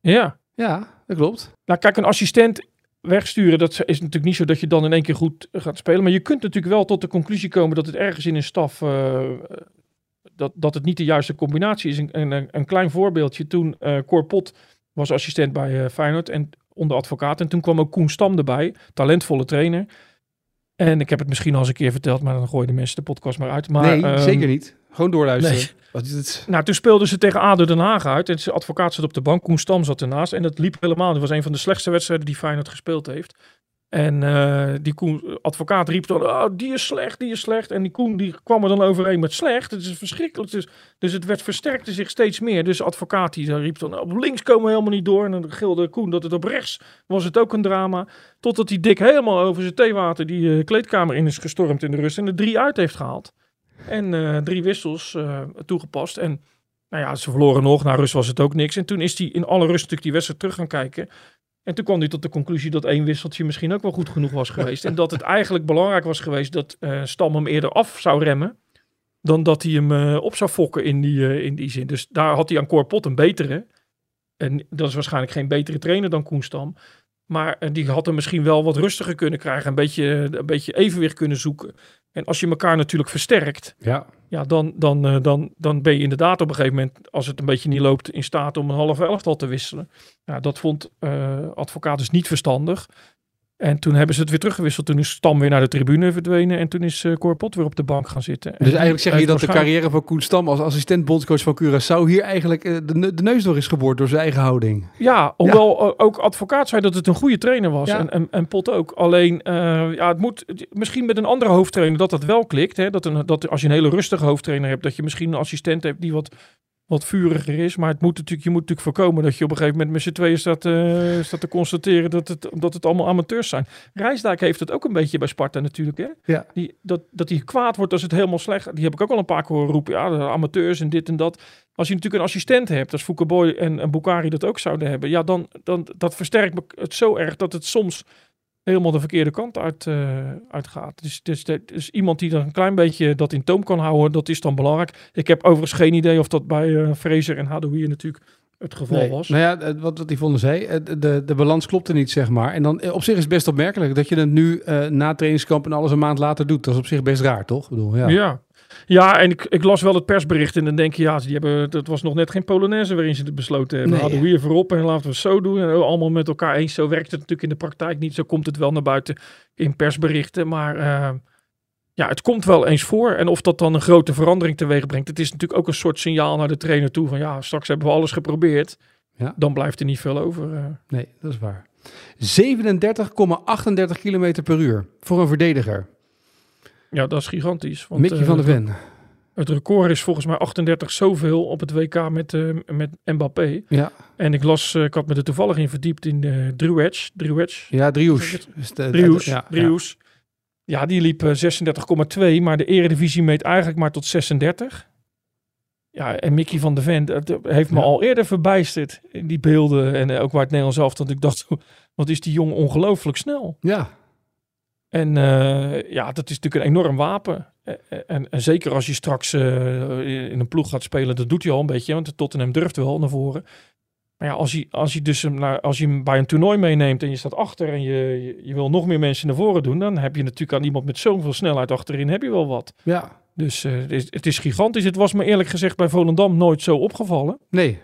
Ja. Ja, dat klopt. Nou kijk, een assistent wegsturen, dat is natuurlijk niet zo dat je dan in één keer goed gaat spelen. Maar je kunt natuurlijk wel tot de conclusie komen dat het ergens in een staf... Uh, dat, dat het niet de juiste combinatie is. Een, een, een klein voorbeeldje. Toen uh, Cor Pot was assistent bij uh, Feyenoord. En onder advocaat. En toen kwam ook Koen Stam erbij, talentvolle trainer. En ik heb het misschien al eens een keer verteld, maar dan gooien de mensen de podcast maar uit. Maar, nee, um, zeker niet. Gewoon doorluisteren. Nee. Wat is het? Nou, toen speelden ze tegen ADO Den Haag uit. En zijn advocaat zat op de bank, Koen Stam zat ernaast. En dat liep helemaal. Dat was een van de slechtste wedstrijden die Feyenoord gespeeld heeft. En uh, die Koen, advocaat riep dan, oh, die is slecht, die is slecht. En die Koen die kwam er dan overeen met slecht. Het is verschrikkelijk. Dus, dus het werd versterkte zich steeds meer. Dus advocaat die riep dan, op links komen we helemaal niet door. En dan gilde Koen dat het op rechts was het ook een drama. Totdat die dik helemaal over zijn theewater die uh, kleedkamer in is gestormd in de rust. En er drie uit heeft gehaald. En uh, drie wissels toegepast. En nou ja, ze verloren nog. Na rust was het ook niks. En toen is hij in alle rust natuurlijk die wedstrijd terug gaan kijken. En toen kwam hij tot de conclusie dat één wisseltje misschien ook wel goed genoeg was geweest. en dat het eigenlijk belangrijk was geweest dat eh, Stam hem eerder af zou remmen. Dan dat hij hem eh, op zou fokken in die, eh, in die zin. Dus daar had hij aan Corpot een betere. En dat is waarschijnlijk geen betere trainer dan Koen Stam. Maar eh, die had hem misschien wel wat rustiger kunnen krijgen. Een beetje, een beetje evenwicht kunnen zoeken. En als je elkaar natuurlijk versterkt. Ja. Ja, dan, dan, eh, dan, dan ben je inderdaad op een gegeven moment, als het een beetje niet loopt, in staat om een halve elftal te wisselen. Ja, dat vond eh advocaat dus niet verstandig. En toen hebben ze het weer teruggewisseld. Toen is Stam weer naar de tribune verdwenen. En toen is eh Corpot weer op de bank gaan zitten. En Dus eigenlijk zeg je dat de carrière van Koen Stam als assistent bondscoach van Curaçao hier eigenlijk eh, de, ne- de neus door is geboord door zijn eigen houding. Ja, hoewel ook advocaat zei dat het een goede trainer was. Ja. En, en, en Pot ook. Alleen, eh, ja, het moet misschien met een andere hoofdtrainer dat dat wel klikt. Hè? Dat, een, dat als je een hele rustige hoofdtrainer hebt, dat je misschien een assistent hebt die wat, wat vuriger is. Maar het moet natuurlijk, je moet natuurlijk voorkomen dat je op een gegeven moment met z'n tweeën staat, eh, staat te constateren dat het, dat het allemaal amateurs zijn. Rijsdijk heeft het ook een beetje bij Sparta natuurlijk. Hè? Ja. Die, dat, dat hij kwaad wordt als het helemaal slecht Die heb ik ook al een paar keer horen roepen. Ja, amateurs en dit en dat. Als je natuurlijk een assistent hebt, als Boy en, en Bukari dat ook zouden hebben, ja, dan, dan dat versterkt me het zo erg dat het soms helemaal de verkeerde kant uit, eh, uitgaat. Dus, dus, dus iemand die er een klein beetje dat in toom kan houden, dat is dan belangrijk. Ik heb overigens geen idee of dat bij eh Fraser en Hadouier natuurlijk het geval Nee. was. Nou ja, eh, wat, wat Yvonne zei, de, de, balans klopte niet, zeg maar. En dan op zich is het best opmerkelijk dat je het nu eh, na trainingskamp en alles een maand later doet. Dat is op zich best raar, toch? Ik bedoel, ja. Ja. Ja. en ik, ik las wel het persbericht en dan denk je, ja, die hebben, dat was nog net geen Polonaise waarin ze het besloten hebben. Nee. Hadden we hier voorop en laten we het zo doen. En allemaal met elkaar eens. Zo werkt het natuurlijk in de praktijk niet. Zo komt het wel naar buiten in persberichten. Maar eh, ja, het komt wel eens voor. En of dat dan een grote verandering teweeg brengt. Het is natuurlijk ook een soort signaal naar de trainer toe. Van ja, straks hebben we alles geprobeerd. Ja. Dan blijft er niet veel over. eh. Nee, dat is waar. 37,38 kilometer per uur voor een verdediger. Ja, dat is gigantisch. Want, Mickey eh, van der Ven. Het record is volgens mij 38 zoveel op het WK met, eh, met Mbappé. Ja, En ik las, eh, ik had me er toevallig in verdiept in uh, Druwedge. Druwedge. ja Drius. Ja. Ja. die liep eh, 36,2, maar de eredivisie meet eigenlijk maar tot 36. Ja, en Mickey van der Ven heeft me Ja. al eerder verbijsterd in die beelden. En eh, ook waar het Nederlands zelf, dat ik dacht, wat is die jongen ongelooflijk snel. ja. En eh, ja, dat is natuurlijk een enorm wapen. Eh, eh, En, en zeker als je straks in een ploeg gaat spelen, dat doet hij al een beetje, want Tottenham durft wel naar voren. Maar ja, als je, als je, dus hem naar, als je hem bij een toernooi meeneemt en je staat achter en je, je, je wil nog meer mensen naar voren doen, dan heb je natuurlijk aan iemand met zoveel snelheid achterin, heb je wel wat. ja. Dus het, is, het is gigantisch. Het was me eerlijk gezegd bij Volendam nooit zo opgevallen. Nee.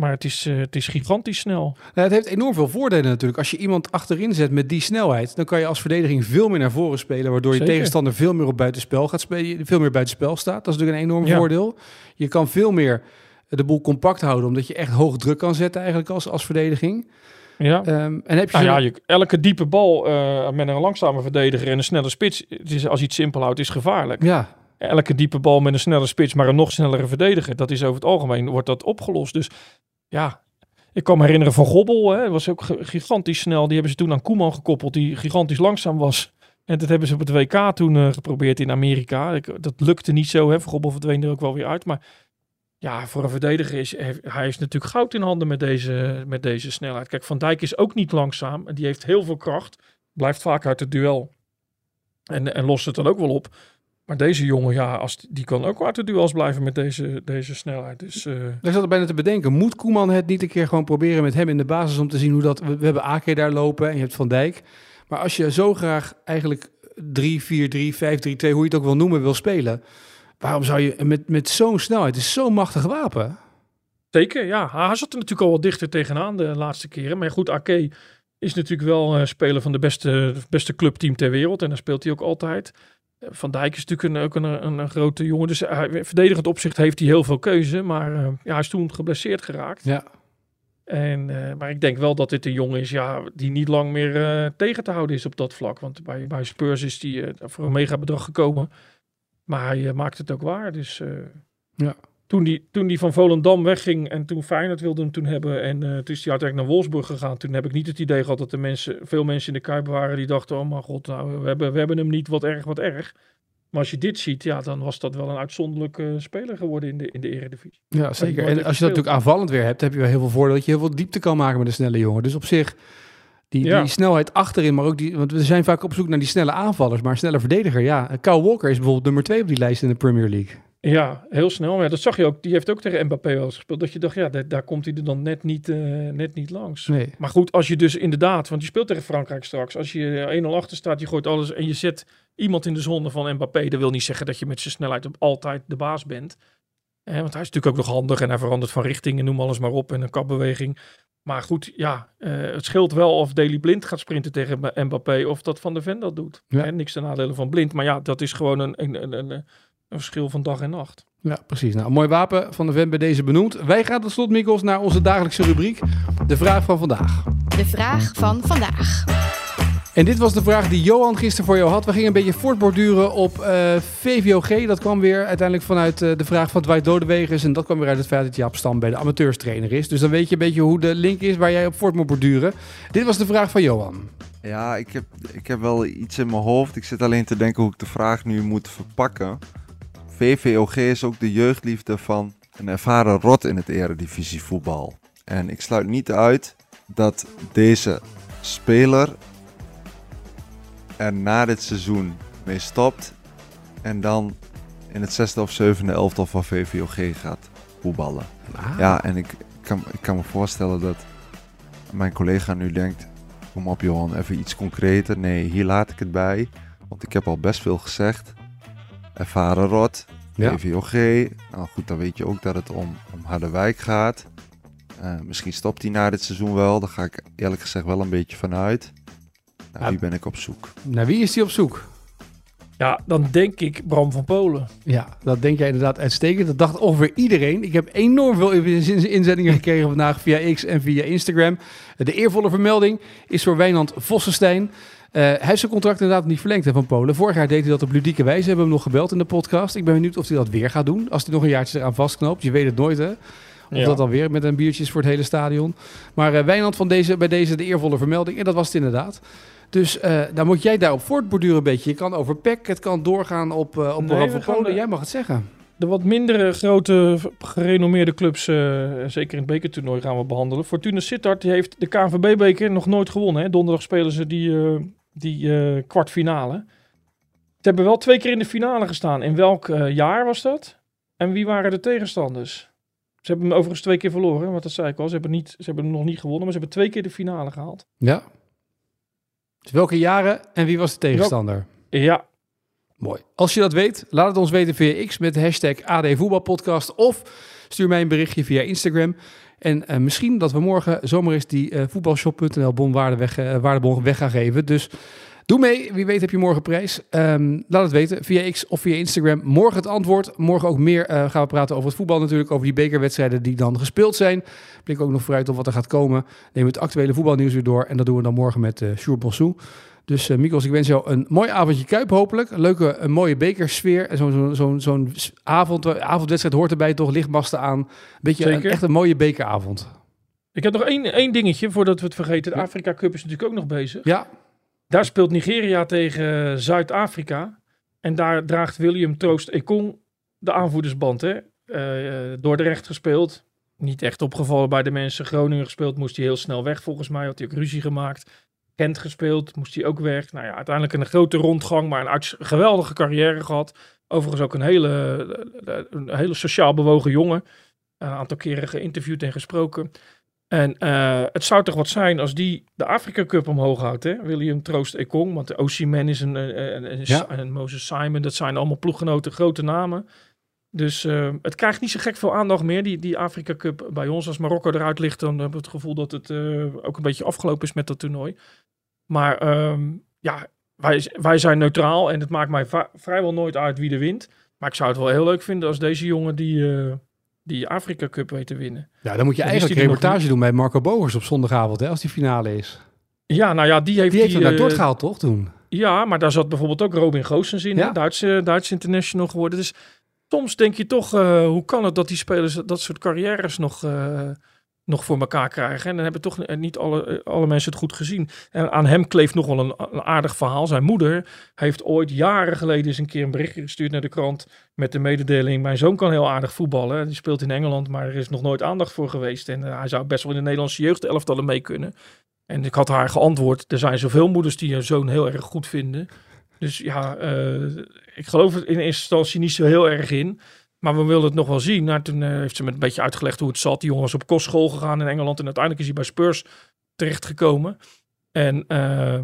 Maar het is, eh, het is gigantisch snel. Nou, het heeft enorm veel voordelen natuurlijk. Als je iemand achterin zet met die snelheid, dan kan je als verdediging veel meer naar voren spelen, waardoor je Zeker. tegenstander veel meer op buitenspel gaat spelen, veel meer buitenspel staat. Dat is natuurlijk een enorm Ja. voordeel. Je kan veel meer de boel compact houden, omdat je echt hoog druk kan zetten eigenlijk als, als verdediging. Ja. Ehm, en heb je Nou ja, je, elke diepe bal eh, met een langzame verdediger en een snelle spits, het is, als je het simpel houdt, is gevaarlijk. ja, Elke diepe bal met een snelle spits, maar een nog snellere verdediger, dat is over het algemeen, wordt dat opgelost. Dus ja, ik kan me herinneren van Gobbel, hè, was ook gi- gigantisch snel. Die hebben ze toen aan Koeman gekoppeld, die gigantisch langzaam was. En dat hebben ze op het WK toen eh, geprobeerd in Amerika. Ik, dat lukte niet zo, hè. Gobbel verdween er ook wel weer uit, maar... Ja, voor een verdediger is hij is natuurlijk goud in handen met deze, met deze snelheid. Kijk, Van Dijk is ook niet langzaam en die heeft heel veel kracht. Blijft vaak uit het duel en, en lost het dan ook wel op. Maar deze jongen, ja, als, die kan ook uit de duels blijven met deze, deze snelheid. Dus eh, ik zat er bijna te bedenken, moet Koeman het niet een keer gewoon proberen met hem in de basis om te zien hoe dat... We, we hebben Ake daar lopen en je hebt Van Dijk. Maar als je zo graag eigenlijk 3-4-3, 5-3-2, hoe je het ook wil noemen, wil spelen... Waarom zou je met, met zo'n snelheid, het is zo'n machtig wapen... zeker, ja. Hij zat er natuurlijk al wat dichter tegenaan de laatste keren. Maar goed, Ake is natuurlijk wel speler van de beste, beste clubteam ter wereld. En daar speelt hij ook altijd. Van Dijk is natuurlijk een, ook een, een, grote jongen. Dus hij, verdedigend opzicht heeft hij heel veel keuze. Maar eh, ja, hij is toen geblesseerd geraakt. Ja, En, eh, maar ik denk wel dat dit een jongen is ja, die niet lang meer eh, tegen te houden is op dat vlak. Want bij, bij Spurs is die eh, voor een mega bedrag gekomen. Maar hij maakt het ook waar. Dus Ja. Toen, die, toen die van Volendam wegging en toen Feyenoord wilde hem toen hebben. En eh, toen is hij uiteindelijk naar Wolfsburg gegaan. Toen heb ik niet het idee gehad dat er mensen, veel mensen in de Kuip waren die dachten... Oh mijn god, nou, we, hebben, we hebben hem niet, wat erg, wat erg. Maar als je dit ziet, ja, dan was dat wel een uitzonderlijke speler geworden in de, in de eredivisie. Ja, zeker. En als je dat natuurlijk aanvallend weer hebt, heb je wel heel veel voordeel dat je heel veel diepte kan maken met een snelle jongen. Dus op zich, die, Ja. die snelheid achterin, maar ook die, want we zijn vaak op zoek naar die snelle aanvallers, maar een snelle verdediger, ja. Kyle Walker is bijvoorbeeld nummer twee op die lijst in de Premier League. Ja, heel snel. Maar ja, dat zag je ook. Die heeft ook tegen Mbappé wel eens gespeeld. Dat je dacht, ja, daar, daar komt hij er dan net niet, eh, net niet langs. Nee. Maar goed, als je dus inderdaad, want je speelt tegen Frankrijk straks. Als je 1-0 achter staat, je gooit alles en je zet iemand in de zone van Mbappé. Dat wil niet zeggen dat je met zijn snelheid op altijd de baas bent. Eh, want hij is natuurlijk ook nog handig en hij verandert van richting en noem alles maar op. En een kapbeweging. Maar goed, ja, eh, het scheelt wel of Daley Blind gaat sprinten tegen Mbappé of dat Van der Ven dat doet. Ja. Niks ten nadele van Blind. Maar ja, dat is gewoon een, een, een, een, een verschil van dag en nacht. Ja, precies. Nou, mooi wapen van de Ven bij deze benoemd. Wij gaan tot slot, Mikkels, naar onze dagelijkse rubriek. De vraag van vandaag. De vraag van vandaag. En dit was de vraag die Johan gisteren voor jou had. We gingen een beetje voortborduren op eh, VVOG. Dat kwam weer uiteindelijk vanuit eh, de vraag van Dwight Dodewegers. En dat kwam weer uit het feit dat Jaap Stam bij de amateurstrainer is. Dus dan weet je een beetje hoe de link is waar jij op voort moet borduren. Dit was de vraag van Johan. Ja, ik heb, ik heb wel iets in mijn hoofd. Ik zit alleen te denken hoe ik de vraag nu moet verpakken. VVOG is ook de jeugdliefde van een ervaren rot in het eredivisie voetbal. En ik sluit niet uit dat deze speler er na dit seizoen mee stopt. En dan in het zesde of zevende elftal van VVOG gaat voetballen. Ja, en ik kan, ik kan me voorstellen dat mijn collega nu denkt... Kom op Johan, even iets concreter. Nee, hier laat ik het bij. Want ik heb al best veel gezegd. Ervaren rot, Ja. Nou goed, dan weet je ook dat het om, om Harderwijk gaat. Eh, misschien stopt hij na dit seizoen wel. Daar ga ik eerlijk gezegd wel een beetje van uit. Nou, wie ben ik op zoek? Naar wie is hij op zoek? Ja, dan denk ik Bram van Polen. Ja, dat denk jij inderdaad uitstekend. Dat dacht ongeveer iedereen. Ik heb enorm veel in- inzendingen gekregen vandaag via X en via Instagram. De eervolle vermelding is voor Wijnand Vossenstein. Eh, hij heeft zijn contract inderdaad niet verlengd hè, van Polen. Vorig jaar deed hij dat op ludieke wijze. Hebben we hem nog gebeld in de podcast. Ik ben benieuwd of hij dat weer gaat doen. Als hij nog een jaartje eraan vastknoopt. Je weet het nooit hè. Of Ja. dat dan weer met een biertje is voor het hele stadion. Maar eh, Wijnand van deze, bij deze de eervolle vermelding. En dat was het inderdaad. Dus eh dan moet jij daarop voortborduren een beetje. Je kan over PEC, het kan doorgaan op, eh op Nee, van Polen. Jij mag het zeggen. De wat mindere grote, gerenommeerde clubs, zeker in het bekertoernooi, gaan we behandelen. Fortuna Sittard die heeft de KNVB-beker nog nooit gewonnen. Hè. Donderdag spelen ze die, die kwartfinale. Ze hebben wel twee keer in de finale gestaan. In welk jaar was dat? En wie waren de tegenstanders? Ze hebben hem overigens twee keer verloren, want dat zei ik al. Ze hebben, niet, ze hebben hem nog niet gewonnen, maar ze hebben twee keer de finale gehaald. Ja. Dus welke jaren en wie was de tegenstander? Ja, Mooi. Als je dat weet, laat het ons weten via X met de hashtag AD Voetbalpodcast. Of stuur mij een berichtje via Instagram. En eh, misschien dat we morgen zomaar eens die eh, voetbalshop.nl bon waarde weg, eh, waardebon weg gaan geven. Dus doe mee. Wie weet heb je morgen prijs. Ehm, laat het weten via X of via Instagram. Morgen het antwoord. Morgen ook meer eh, gaan we praten over het voetbal natuurlijk. Over die bekerwedstrijden die dan gespeeld zijn. Blik ook nog vooruit op wat er gaat komen. Nemen we het actuele voetbalnieuws weer door. En dat doen we dan morgen met uh, Sjoerd. Dus uh, Mikos, ik wens jou een mooi avondje Kuip hopelijk. Een leuke, een mooie bekersfeer. En zo'n zo, zo, avond, avondwedstrijd hoort erbij toch, lichtmasten aan. Beetje een, echt een mooie bekeravond. Ik heb nog één, één dingetje voordat we het vergeten. De. Afrika Cup is natuurlijk ook nog bezig. Ja. Daar speelt Nigeria tegen Zuid-Afrika. En daar draagt William Troost Ekong de aanvoerdersband. Hè? Uh, door de recht gespeeld. Niet echt opgevallen bij de mensen. Groningen gespeeld, moest hij heel snel weg volgens mij. Had hij ook ruzie gemaakt. Kent gespeeld, moest hij ook weg. Nou ja, uiteindelijk een grote rondgang, maar een geweldige carrière gehad. Overigens ook een hele, een hele sociaal bewogen jongen. Een aantal keren geïnterviewd en gesproken. En uh, het zou toch wat zijn als die de Afrika Cup omhoog houdt, hè? William Troost Ekong, want de OC-man is een, een, een, ja. Moses Simon, dat zijn allemaal ploeggenoten, grote namen. Dus uh, het krijgt niet zo gek veel aandacht meer, die, die Afrika Cup bij ons. Als Marokko eruit ligt, dan hebben we het gevoel dat het uh, ook een beetje afgelopen is met dat toernooi. Maar um, ja, wij, wij zijn neutraal en het maakt mij vrijwel nooit uit wie er wint. Maar ik zou het wel heel leuk vinden als deze jongen die, die Afrika Cup weet te winnen. Ja, dan moet je en eigenlijk een reportage nog... doen bij Marco Bogers op zondagavond, hè, als die finale is. Ja, nou ja, die heeft... Die heeft die, hem naar uh, gehaald, toch, toen? Ja, maar daar zat bijvoorbeeld ook Robin Goossens in, ja. Duitse, Duitse international geworden. Dus soms denk je toch, uh, hoe kan het dat die spelers dat soort carrières nog, uh, nog voor elkaar krijgen. En dan hebben toch niet alle, alle mensen het goed gezien. En aan hem kleeft nog wel een, aardig verhaal. Zijn moeder heeft ooit jaren geleden eens een keer een berichtje gestuurd naar de krant met de mededeling: Mijn zoon kan heel aardig voetballen. Die speelt in Engeland, maar er is nog nooit aandacht voor geweest. En uh, hij zou best wel in de Nederlandse jeugdelftallen mee kunnen. En ik had haar geantwoord: Er zijn zoveel moeders die hun zoon heel erg goed vinden. Dus ja, ik geloof er in eerste instantie niet zo heel erg in. Maar we wilden het nog wel zien. Nou, toen uh, heeft ze me een beetje uitgelegd hoe het zat. Die jongen is op kostschool gegaan in Engeland. En uiteindelijk is hij bij Spurs terechtgekomen. En uh,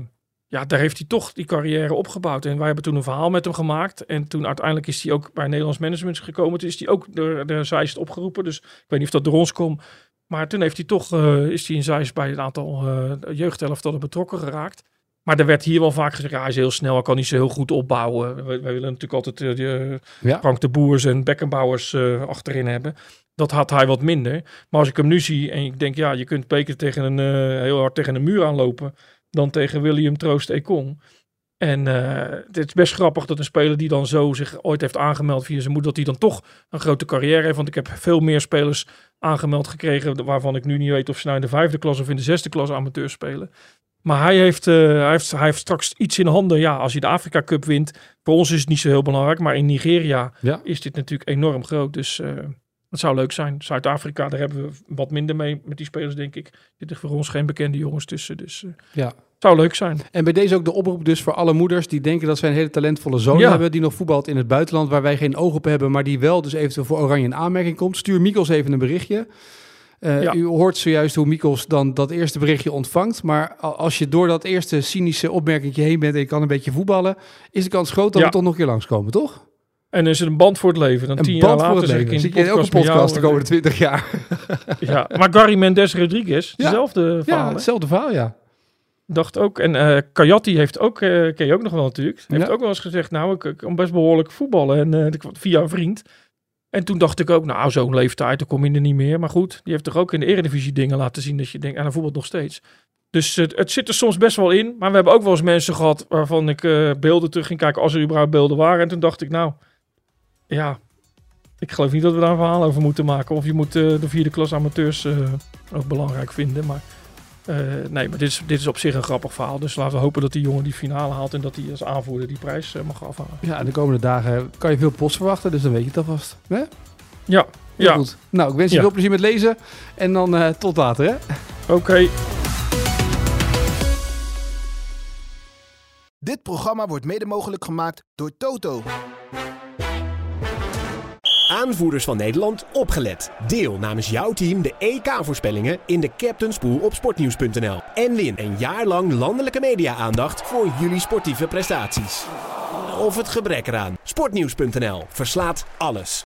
ja, daar heeft hij toch die carrière opgebouwd. En wij hebben toen een verhaal met hem gemaakt. En toen uiteindelijk is hij ook bij Nederlands Management gekomen. Toen is hij ook door de Zeist opgeroepen. Dus ik weet niet of dat door ons komt. Maar toen heeft hij toch, uh, is hij in Zeist bij een aantal uh, jeugdelftallen betrokken geraakt. Maar er werd hier wel vaak gezegd, ja, hij is heel snel, hij kan niet zo heel goed opbouwen. Wij, wij willen natuurlijk altijd uh, de, ja. Frank de Boers en Beckenbauers uh, achterin hebben. Dat had hij wat minder. Maar als ik hem nu zie en ik denk, ja, je kunt beter tegen een, uh, heel hard tegen een muur aanlopen dan tegen William Troost Ekong. En het is best grappig dat een speler die dan zo zich ooit heeft aangemeld via zijn moeder, dat hij dan toch een grote carrière heeft. Want ik heb veel meer spelers aangemeld gekregen, waarvan ik nu niet weet of ze nou in de vijfde klas of in de zesde klas amateur spelen. Maar hij heeft, uh, hij, heeft, hij heeft straks iets in handen. Ja, als hij de Afrika Cup wint. Voor ons is het niet zo heel belangrijk. Maar in Nigeria ja. is dit natuurlijk enorm groot. Dus uh, het zou leuk zijn. Zuid-Afrika, daar hebben we wat minder mee met die spelers, denk ik. Er zitten voor ons geen bekende jongens tussen. Dus uh, ja. zou leuk zijn. En bij deze ook de oproep dus voor alle moeders die denken dat zij een hele talentvolle zoon ja. hebben. Die nog voetbalt in het buitenland, waar wij geen oog op hebben. Maar die wel dus eventueel voor Oranje in aanmerking komt. Stuur Mikkels even een berichtje. Uh, ja. U hoort zojuist hoe Mikkels dan dat eerste berichtje ontvangt. Maar als je door dat eerste cynische opmerking heen bent en je kan een beetje voetballen, is de kans groot dat ja. we toch nog een keer langskomen, toch? En is het een band voor het leven. Dan een tien band jaar later voor het leven. Zie je ook een podcast de komende twintig jaar. ja, maar Gary Mendes Rodriguez, dezelfde ja. verhaal. Ja, hetzelfde verhaal, ja. Dacht ook. En uh, Kayati heeft ook, uh, ken je ook nog wel natuurlijk, heeft ook wel eens gezegd, nou, ik, ik kan best behoorlijk voetballen. En uh, via een vriend. En toen dacht ik ook, nou, zo'n leeftijd, dan kom je er niet meer. Maar goed, die heeft toch ook in de Eredivisie dingen laten zien dat je denkt, en hij voetbalt nog steeds. Dus het, het, zit er soms best wel in. Maar we hebben ook wel eens mensen gehad waarvan ik uh, beelden terug ging kijken, als er überhaupt beelden waren. En toen dacht ik, nou, ja, ik geloof niet dat we daar een verhaal over moeten maken. Of je moet uh, de vierde klas amateurs uh, ook belangrijk vinden. Maar uh, nee, maar dit is, dit is op zich een grappig verhaal. Dus laten we hopen dat die jongen die finale haalt en dat hij als aanvoerder die prijs uh, mag afhalen. Ja, de komende dagen kan je veel post verwachten, dus dan weet je het alvast. Hè? Ja, ja. Goed. Nou, ik wens je ja. veel plezier met lezen en dan uh, tot later. hè? Oké. Okay. Dit programma wordt mede mogelijk gemaakt door Toto. Aanvoerders van Nederland, opgelet. Deel namens jouw team de EK-voorspellingen in de Captain's Pool op sportnieuws.nl. En win een jaar lang landelijke media-aandacht voor jullie sportieve prestaties. Of het gebrek eraan. Sportnieuws.nl verslaat alles.